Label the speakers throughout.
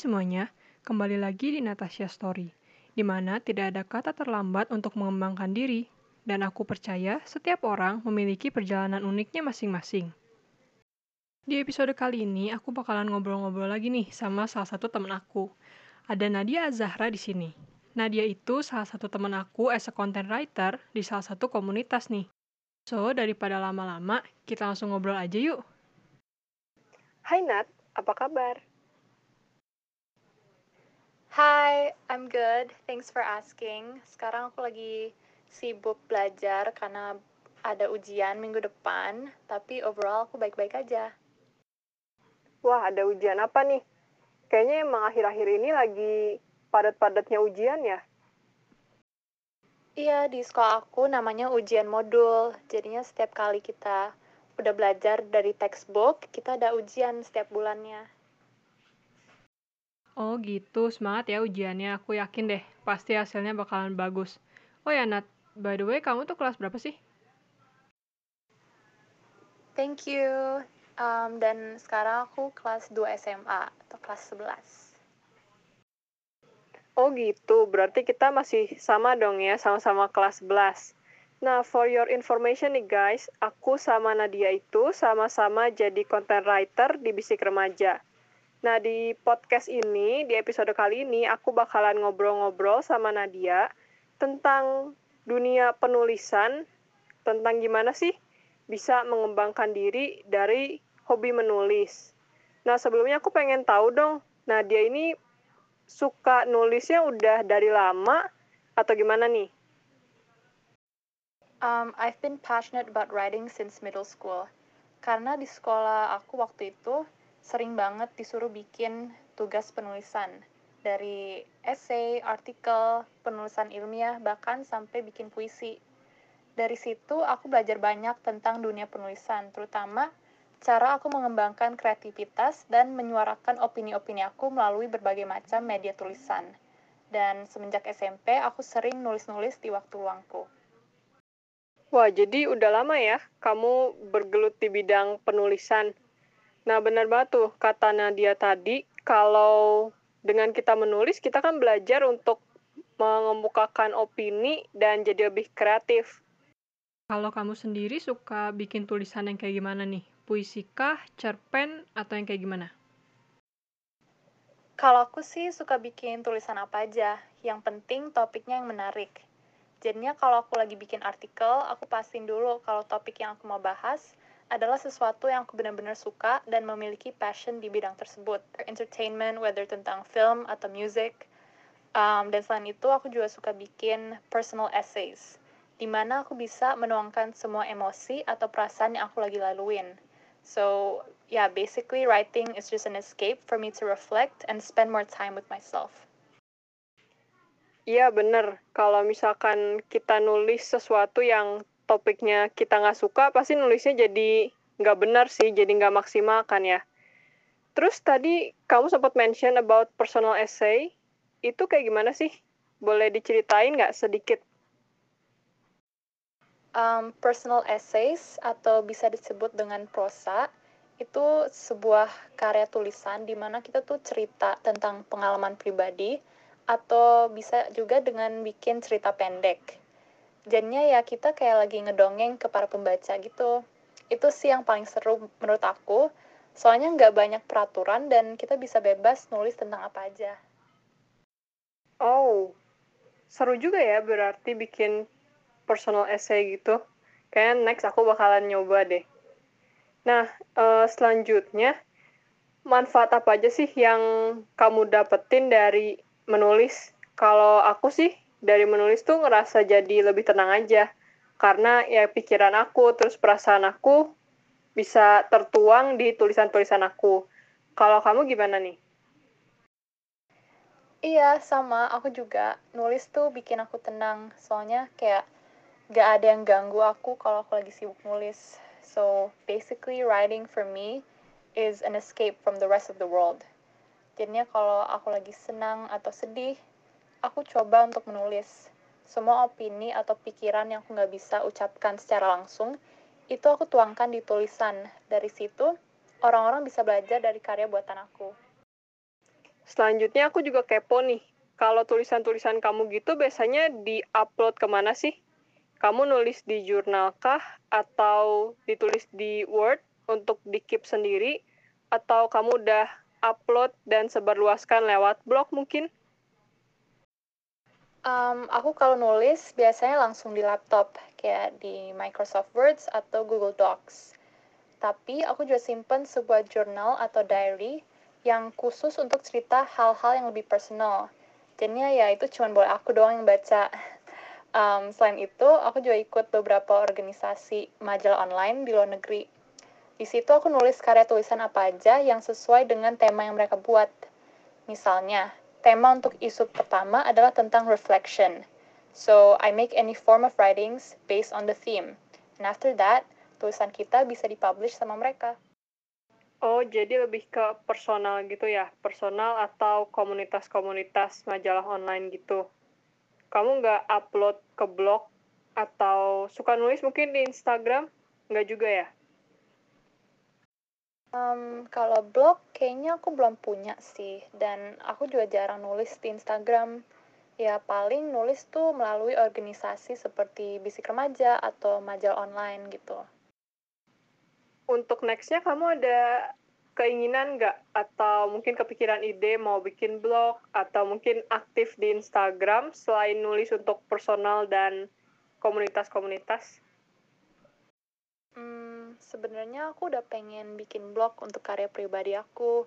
Speaker 1: semuanya, kembali lagi di Natasha Story, di mana tidak ada kata terlambat untuk mengembangkan diri, dan aku percaya setiap orang memiliki perjalanan uniknya masing-masing. Di episode kali ini, aku bakalan ngobrol-ngobrol lagi nih sama salah satu temen aku. Ada Nadia Azahra di sini. Nadia itu salah satu temen aku as a content writer di salah satu komunitas nih. So, daripada lama-lama, kita langsung ngobrol aja yuk.
Speaker 2: Hai Nat, apa kabar?
Speaker 3: Hai, I'm good. Thanks for asking. Sekarang aku lagi sibuk belajar karena ada ujian minggu depan, tapi overall aku baik-baik aja.
Speaker 2: Wah, ada ujian apa nih? Kayaknya emang akhir-akhir ini lagi padat-padatnya ujian ya?
Speaker 3: Iya, di sekolah aku namanya ujian modul. Jadinya setiap kali kita udah belajar dari textbook, kita ada ujian setiap bulannya.
Speaker 1: Oh gitu, semangat ya ujiannya. Aku yakin deh, pasti hasilnya bakalan bagus. Oh ya Nat, by the way kamu tuh kelas berapa sih?
Speaker 3: Thank you. Um, dan sekarang aku kelas 2 SMA atau kelas 11.
Speaker 2: Oh gitu, berarti kita masih sama dong ya, sama-sama kelas 11. Nah, for your information nih guys, aku sama Nadia itu sama-sama jadi content writer di Bisik Remaja. Nah, di podcast ini, di episode kali ini, aku bakalan ngobrol-ngobrol sama Nadia tentang dunia penulisan, tentang gimana sih bisa mengembangkan diri dari hobi menulis. Nah, sebelumnya aku pengen tahu dong, Nadia ini suka nulisnya udah dari lama atau gimana nih?
Speaker 3: Um, I've been passionate about writing since middle school. Karena di sekolah aku waktu itu sering banget disuruh bikin tugas penulisan. Dari essay, artikel, penulisan ilmiah, bahkan sampai bikin puisi. Dari situ aku belajar banyak tentang dunia penulisan, terutama cara aku mengembangkan kreativitas dan menyuarakan opini-opini aku melalui berbagai macam media tulisan. Dan semenjak SMP, aku sering nulis-nulis di waktu luangku.
Speaker 2: Wah, jadi udah lama ya kamu bergelut di bidang penulisan. Nah, benar banget tuh kata Nadia tadi, kalau dengan kita menulis, kita kan belajar untuk mengemukakan opini dan jadi lebih kreatif.
Speaker 1: Kalau kamu sendiri suka bikin tulisan yang kayak gimana nih? Puisi kah, cerpen, atau yang kayak gimana?
Speaker 3: Kalau aku sih suka bikin tulisan apa aja, yang penting topiknya yang menarik Jadinya kalau aku lagi bikin artikel, aku pastiin dulu kalau topik yang aku mau bahas adalah sesuatu yang aku benar-benar suka dan memiliki passion di bidang tersebut. Entertainment, whether tentang film atau music. Um, dan selain itu, aku juga suka bikin personal essays, di mana aku bisa menuangkan semua emosi atau perasaan yang aku lagi laluin. So, yeah, basically writing is just an escape for me to reflect and spend more time with myself.
Speaker 2: Iya bener, kalau misalkan kita nulis sesuatu yang topiknya kita nggak suka, pasti nulisnya jadi nggak benar sih, jadi nggak maksimal kan ya. Terus tadi kamu sempat mention about personal essay, itu kayak gimana sih? Boleh diceritain nggak sedikit?
Speaker 3: Um, personal essays atau bisa disebut dengan prosa itu sebuah karya tulisan di mana kita tuh cerita tentang pengalaman pribadi atau bisa juga dengan bikin cerita pendek. Jadinya ya kita kayak lagi ngedongeng ke para pembaca gitu. Itu sih yang paling seru menurut aku, soalnya nggak banyak peraturan dan kita bisa bebas nulis tentang apa aja.
Speaker 2: Oh, seru juga ya berarti bikin personal essay gitu. Kayaknya next aku bakalan nyoba deh. Nah, uh, selanjutnya, manfaat apa aja sih yang kamu dapetin dari menulis kalau aku sih dari menulis tuh ngerasa jadi lebih tenang aja karena ya pikiran aku terus perasaan aku bisa tertuang di tulisan-tulisan aku. Kalau kamu gimana nih?
Speaker 3: Iya, sama. Aku juga. Nulis tuh bikin aku tenang. Soalnya kayak gak ada yang ganggu aku kalau aku lagi sibuk nulis. So, basically writing for me is an escape from the rest of the world. Jadinya kalau aku lagi senang atau sedih, aku coba untuk menulis. Semua opini atau pikiran yang aku nggak bisa ucapkan secara langsung, itu aku tuangkan di tulisan. Dari situ, orang-orang bisa belajar dari karya buatan aku.
Speaker 2: Selanjutnya aku juga kepo nih, kalau tulisan-tulisan kamu gitu biasanya di-upload ke mana sih? Kamu nulis di jurnal kah? Atau ditulis di Word untuk di-keep sendiri? Atau kamu udah upload dan sebarluaskan lewat blog mungkin?
Speaker 3: Um, aku kalau nulis biasanya langsung di laptop, kayak di Microsoft Words atau Google Docs. Tapi aku juga simpen sebuah jurnal atau diary yang khusus untuk cerita hal-hal yang lebih personal. Jadinya ya itu cuma boleh aku doang yang baca. Um, selain itu, aku juga ikut beberapa organisasi majalah online di luar negeri. Di situ aku nulis karya tulisan apa aja yang sesuai dengan tema yang mereka buat. Misalnya, tema untuk isu pertama adalah tentang reflection. So, I make any form of writings based on the theme. And after that, tulisan kita bisa dipublish sama mereka.
Speaker 2: Oh, jadi lebih ke personal gitu ya? Personal atau komunitas-komunitas majalah online gitu? Kamu nggak upload ke blog atau suka nulis mungkin di Instagram? Nggak juga ya?
Speaker 3: Um, kalau blog kayaknya aku belum punya sih, dan aku juga jarang nulis di Instagram. Ya paling nulis tuh melalui organisasi seperti Bisik Remaja atau majalah online gitu.
Speaker 2: Untuk nextnya kamu ada keinginan nggak? Atau mungkin kepikiran ide mau bikin blog? Atau mungkin aktif di Instagram selain nulis untuk personal dan komunitas-komunitas?
Speaker 3: Hmm, sebenarnya aku udah pengen bikin blog untuk karya pribadi aku,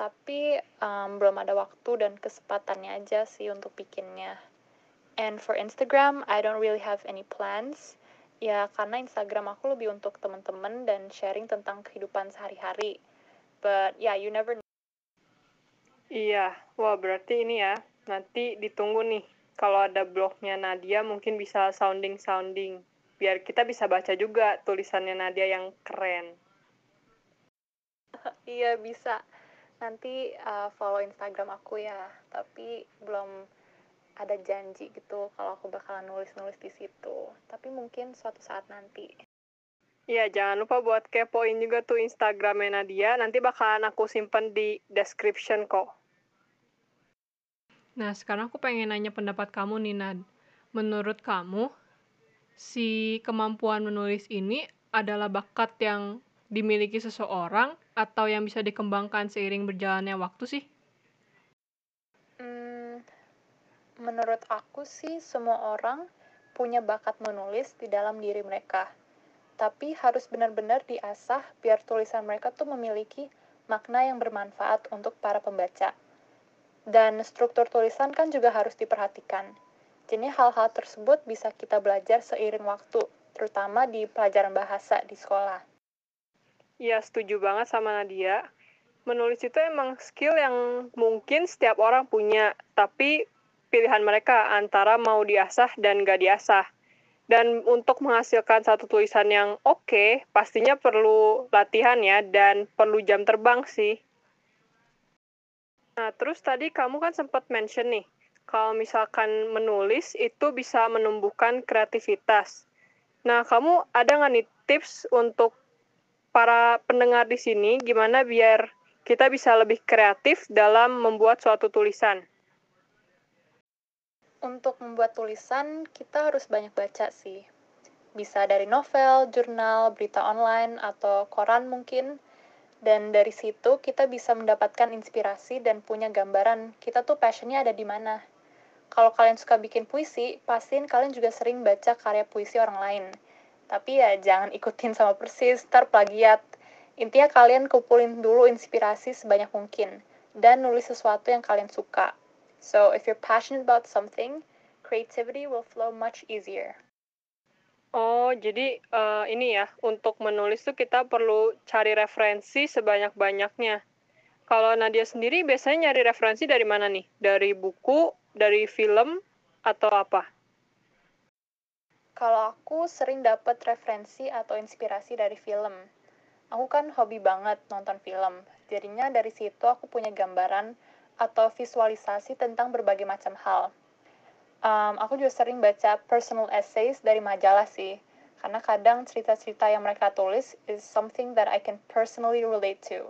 Speaker 3: tapi um, belum ada waktu dan kesempatannya aja sih untuk bikinnya. And for Instagram, I don't really have any plans. Ya, karena Instagram aku lebih untuk teman-teman dan sharing tentang kehidupan sehari-hari. But yeah, you never know.
Speaker 2: Iya, wah berarti ini ya, nanti ditunggu nih. Kalau ada blognya Nadia mungkin bisa sounding-sounding biar kita bisa baca juga tulisannya Nadia yang keren.
Speaker 3: iya bisa. Nanti uh, follow Instagram aku ya. Tapi belum ada janji gitu kalau aku bakalan nulis-nulis di situ. Tapi mungkin suatu saat nanti.
Speaker 2: Iya, jangan lupa buat kepoin juga tuh Instagramnya Nadia. Nanti bakalan aku simpen di description kok.
Speaker 1: Nah, sekarang aku pengen nanya pendapat kamu nih, Nad. Menurut kamu, si kemampuan menulis ini adalah bakat yang dimiliki seseorang atau yang bisa dikembangkan seiring berjalannya waktu sih?
Speaker 3: Hmm, menurut aku sih semua orang punya bakat menulis di dalam diri mereka. Tapi harus benar-benar diasah biar tulisan mereka tuh memiliki makna yang bermanfaat untuk para pembaca. Dan struktur tulisan kan juga harus diperhatikan jadi hal-hal tersebut bisa kita belajar seiring waktu, terutama di pelajaran bahasa di sekolah.
Speaker 2: Iya, setuju banget sama Nadia. Menulis itu emang skill yang mungkin setiap orang punya, tapi pilihan mereka antara mau diasah dan gak diasah. Dan untuk menghasilkan satu tulisan yang oke, okay, pastinya perlu latihan ya, dan perlu jam terbang sih. Nah, terus tadi kamu kan sempat mention nih, kalau misalkan menulis itu bisa menumbuhkan kreativitas. Nah, kamu ada nggak nih tips untuk para pendengar di sini gimana biar kita bisa lebih kreatif dalam membuat suatu tulisan?
Speaker 3: Untuk membuat tulisan, kita harus banyak baca sih. Bisa dari novel, jurnal, berita online, atau koran mungkin. Dan dari situ kita bisa mendapatkan inspirasi dan punya gambaran kita tuh passionnya ada di mana kalau kalian suka bikin puisi, pastiin kalian juga sering baca karya puisi orang lain. Tapi ya jangan ikutin sama persis, ntar plagiat. Intinya kalian kumpulin dulu inspirasi sebanyak mungkin, dan nulis sesuatu yang kalian suka. So, if you're passionate about something, creativity will flow much easier.
Speaker 2: Oh, jadi uh, ini ya, untuk menulis tuh kita perlu cari referensi sebanyak-banyaknya. Kalau Nadia sendiri biasanya nyari referensi dari mana nih? Dari buku, dari film atau apa?
Speaker 3: Kalau aku sering dapat referensi atau inspirasi dari film. Aku kan hobi banget nonton film. Jadinya dari situ aku punya gambaran atau visualisasi tentang berbagai macam hal. Um, aku juga sering baca personal essays dari majalah sih, karena kadang cerita-cerita yang mereka tulis is something that I can personally relate to.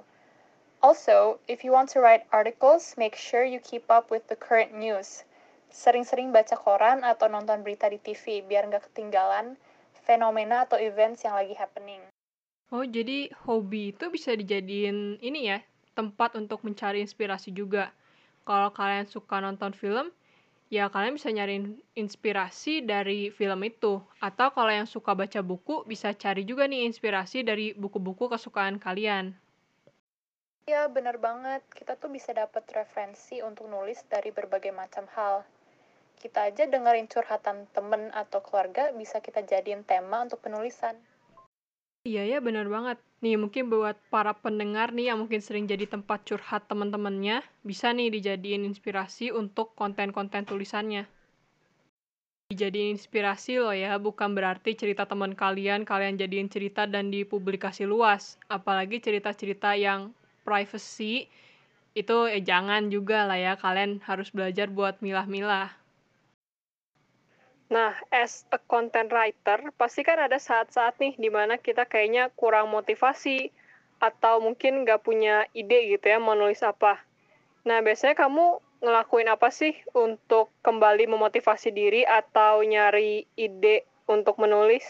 Speaker 3: Also, if you want to write articles, make sure you keep up with the current news. Sering-sering baca koran atau nonton berita di TV biar nggak ketinggalan fenomena atau events yang lagi happening.
Speaker 1: Oh, jadi hobi itu bisa dijadiin ini ya, tempat untuk mencari inspirasi juga. Kalau kalian suka nonton film, ya kalian bisa nyari inspirasi dari film itu. Atau kalau yang suka baca buku, bisa cari juga nih inspirasi dari buku-buku kesukaan kalian.
Speaker 3: Ya, bener banget. Kita tuh bisa dapat referensi untuk nulis dari berbagai macam hal. Kita aja dengerin curhatan temen atau keluarga bisa kita jadiin tema untuk penulisan.
Speaker 1: Iya ya, bener banget. Nih, mungkin buat para pendengar nih yang mungkin sering jadi tempat curhat teman-temannya, bisa nih dijadiin inspirasi untuk konten-konten tulisannya. Dijadiin inspirasi loh ya, bukan berarti cerita teman kalian, kalian jadiin cerita dan dipublikasi luas. Apalagi cerita-cerita yang privacy itu eh, jangan juga lah ya kalian harus belajar buat milah-milah.
Speaker 2: Nah, as a content writer, pasti kan ada saat-saat nih di mana kita kayaknya kurang motivasi atau mungkin nggak punya ide gitu ya mau nulis apa. Nah, biasanya kamu ngelakuin apa sih untuk kembali memotivasi diri atau nyari ide untuk menulis?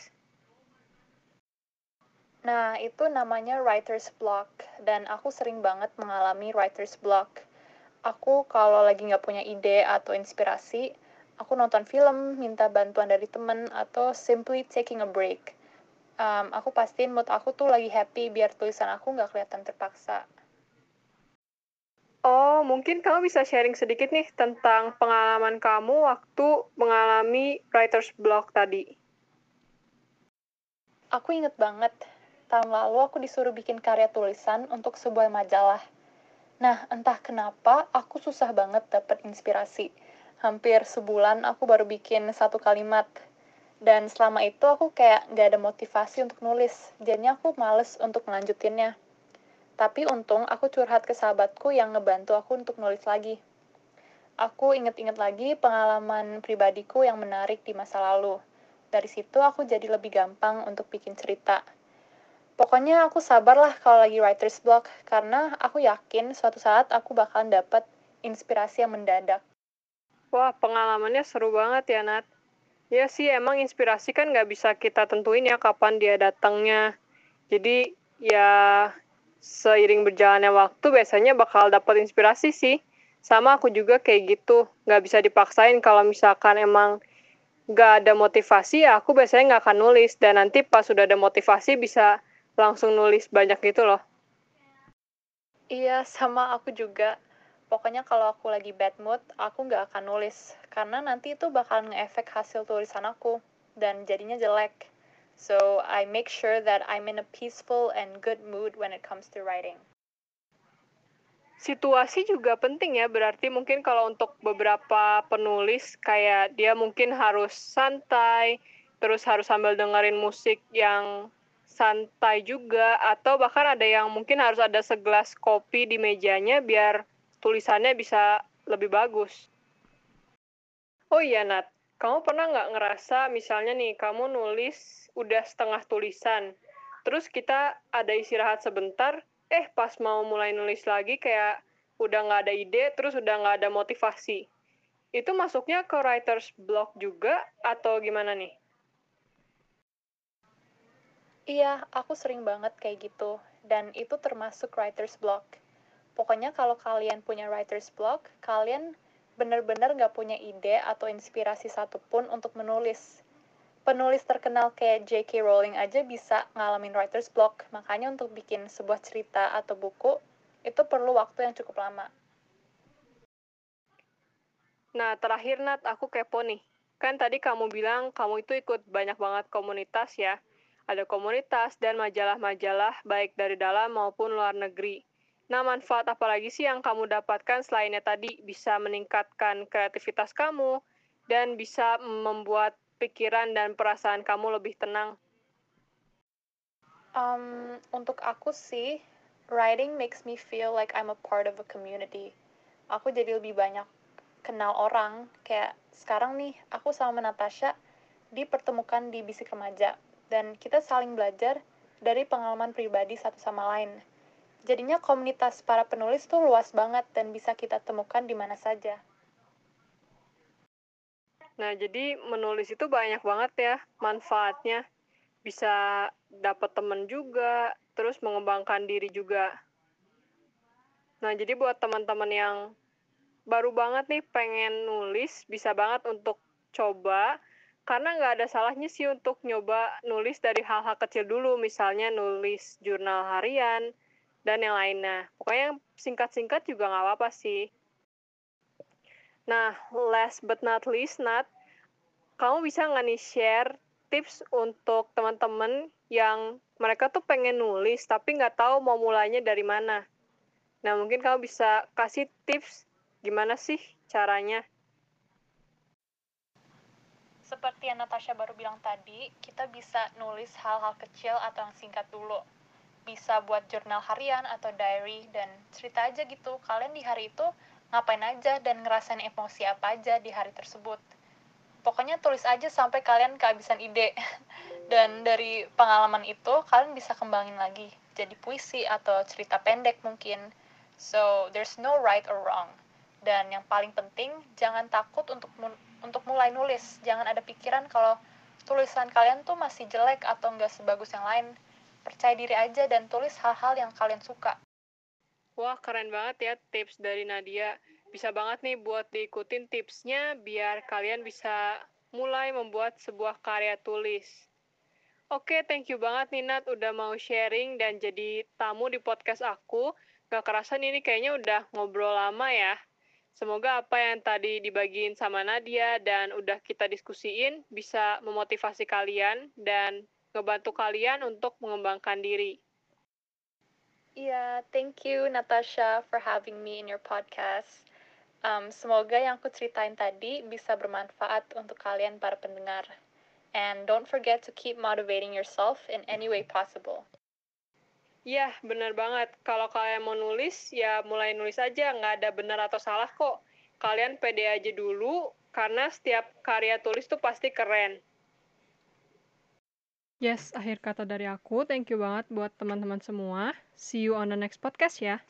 Speaker 3: Nah, itu namanya writer's block, dan aku sering banget mengalami writer's block. Aku kalau lagi nggak punya ide atau inspirasi, aku nonton film, minta bantuan dari temen, atau simply taking a break. Um, aku pastiin mood aku tuh lagi happy biar tulisan aku nggak kelihatan terpaksa.
Speaker 2: Oh, mungkin kamu bisa sharing sedikit nih tentang pengalaman kamu waktu mengalami writer's block tadi.
Speaker 3: Aku inget banget, tahun lalu aku disuruh bikin karya tulisan untuk sebuah majalah. Nah, entah kenapa aku susah banget dapet inspirasi. Hampir sebulan aku baru bikin satu kalimat. Dan selama itu aku kayak gak ada motivasi untuk nulis. Jadinya aku males untuk melanjutinnya. Tapi untung aku curhat ke sahabatku yang ngebantu aku untuk nulis lagi. Aku inget-inget lagi pengalaman pribadiku yang menarik di masa lalu. Dari situ aku jadi lebih gampang untuk bikin cerita. Pokoknya aku sabar lah kalau lagi writer's block, karena aku yakin suatu saat aku bakalan dapet inspirasi yang mendadak.
Speaker 2: Wah, pengalamannya seru banget ya, Nat. Ya sih, emang inspirasi kan nggak bisa kita tentuin ya kapan dia datangnya. Jadi, ya seiring berjalannya waktu biasanya bakal dapat inspirasi sih. Sama aku juga kayak gitu. Nggak bisa dipaksain kalau misalkan emang nggak ada motivasi, ya aku biasanya nggak akan nulis. Dan nanti pas sudah ada motivasi bisa langsung nulis banyak gitu loh.
Speaker 3: Iya, sama aku juga. Pokoknya kalau aku lagi bad mood, aku nggak akan nulis. Karena nanti itu bakal nge-efek hasil tulisan aku. Dan jadinya jelek. So, I make sure that I'm in a peaceful and good mood when it comes to writing.
Speaker 2: Situasi juga penting ya, berarti mungkin kalau untuk beberapa penulis, kayak dia mungkin harus santai, terus harus sambil dengerin musik yang santai juga atau bahkan ada yang mungkin harus ada segelas kopi di mejanya biar tulisannya bisa lebih bagus. Oh iya Nat, kamu pernah nggak ngerasa misalnya nih kamu nulis udah setengah tulisan, terus kita ada istirahat sebentar, eh pas mau mulai nulis lagi kayak udah nggak ada ide, terus udah nggak ada motivasi. Itu masuknya ke writer's block juga atau gimana nih?
Speaker 3: Iya, aku sering banget kayak gitu. Dan itu termasuk writer's block. Pokoknya kalau kalian punya writer's block, kalian bener-bener nggak punya ide atau inspirasi satupun untuk menulis. Penulis terkenal kayak J.K. Rowling aja bisa ngalamin writer's block, makanya untuk bikin sebuah cerita atau buku, itu perlu waktu yang cukup lama.
Speaker 2: Nah, terakhir Nat, aku kepo nih. Kan tadi kamu bilang kamu itu ikut banyak banget komunitas ya ada komunitas dan majalah-majalah baik dari dalam maupun luar negeri. Nah, manfaat apa lagi sih yang kamu dapatkan selainnya tadi bisa meningkatkan kreativitas kamu dan bisa membuat pikiran dan perasaan kamu lebih tenang?
Speaker 3: Um, untuk aku sih, writing makes me feel like I'm a part of a community. Aku jadi lebih banyak kenal orang. Kayak sekarang nih, aku sama Natasha dipertemukan di bisik remaja dan kita saling belajar dari pengalaman pribadi satu sama lain. Jadinya komunitas para penulis tuh luas banget dan bisa kita temukan di mana saja.
Speaker 2: Nah, jadi menulis itu banyak banget ya manfaatnya. Bisa dapat teman juga, terus mengembangkan diri juga. Nah, jadi buat teman-teman yang baru banget nih pengen nulis, bisa banget untuk coba. Karena nggak ada salahnya sih untuk nyoba nulis dari hal-hal kecil dulu, misalnya nulis jurnal harian, dan yang lainnya. Pokoknya singkat-singkat juga nggak apa-apa sih. Nah, last but not least, Nat, kamu bisa nggak nih share tips untuk teman-teman yang mereka tuh pengen nulis tapi nggak tahu mau mulainya dari mana? Nah, mungkin kamu bisa kasih tips gimana sih caranya?
Speaker 3: Seperti yang Natasha baru bilang tadi, kita bisa nulis hal-hal kecil atau yang singkat dulu. Bisa buat jurnal harian atau diary dan cerita aja gitu. Kalian di hari itu ngapain aja dan ngerasain emosi apa aja di hari tersebut. Pokoknya tulis aja sampai kalian kehabisan ide. Dan dari pengalaman itu, kalian bisa kembangin lagi. Jadi puisi atau cerita pendek mungkin. So, there's no right or wrong. Dan yang paling penting, jangan takut untuk untuk mulai nulis. Jangan ada pikiran kalau tulisan kalian tuh masih jelek atau nggak sebagus yang lain. Percaya diri aja dan tulis hal-hal yang kalian suka.
Speaker 2: Wah, keren banget ya tips dari Nadia. Bisa banget nih buat diikutin tipsnya biar kalian bisa mulai membuat sebuah karya tulis. Oke, thank you banget nih Nat udah mau sharing dan jadi tamu di podcast aku. Gak kerasan ini kayaknya udah ngobrol lama ya. Semoga apa yang tadi dibagiin sama Nadia dan udah kita diskusiin bisa memotivasi kalian dan ngebantu kalian untuk mengembangkan diri.
Speaker 3: Iya, yeah, thank you Natasha for having me in your podcast. Um, semoga yang aku ceritain tadi bisa bermanfaat untuk kalian para pendengar. And don't forget to keep motivating yourself in any way possible.
Speaker 2: Iya, bener banget. Kalau kalian mau nulis, ya mulai nulis aja. Nggak ada benar atau salah kok. Kalian pede aja dulu, karena setiap karya tulis tuh pasti keren.
Speaker 1: Yes, akhir kata dari aku. Thank you banget buat teman-teman semua. See you on the next podcast ya.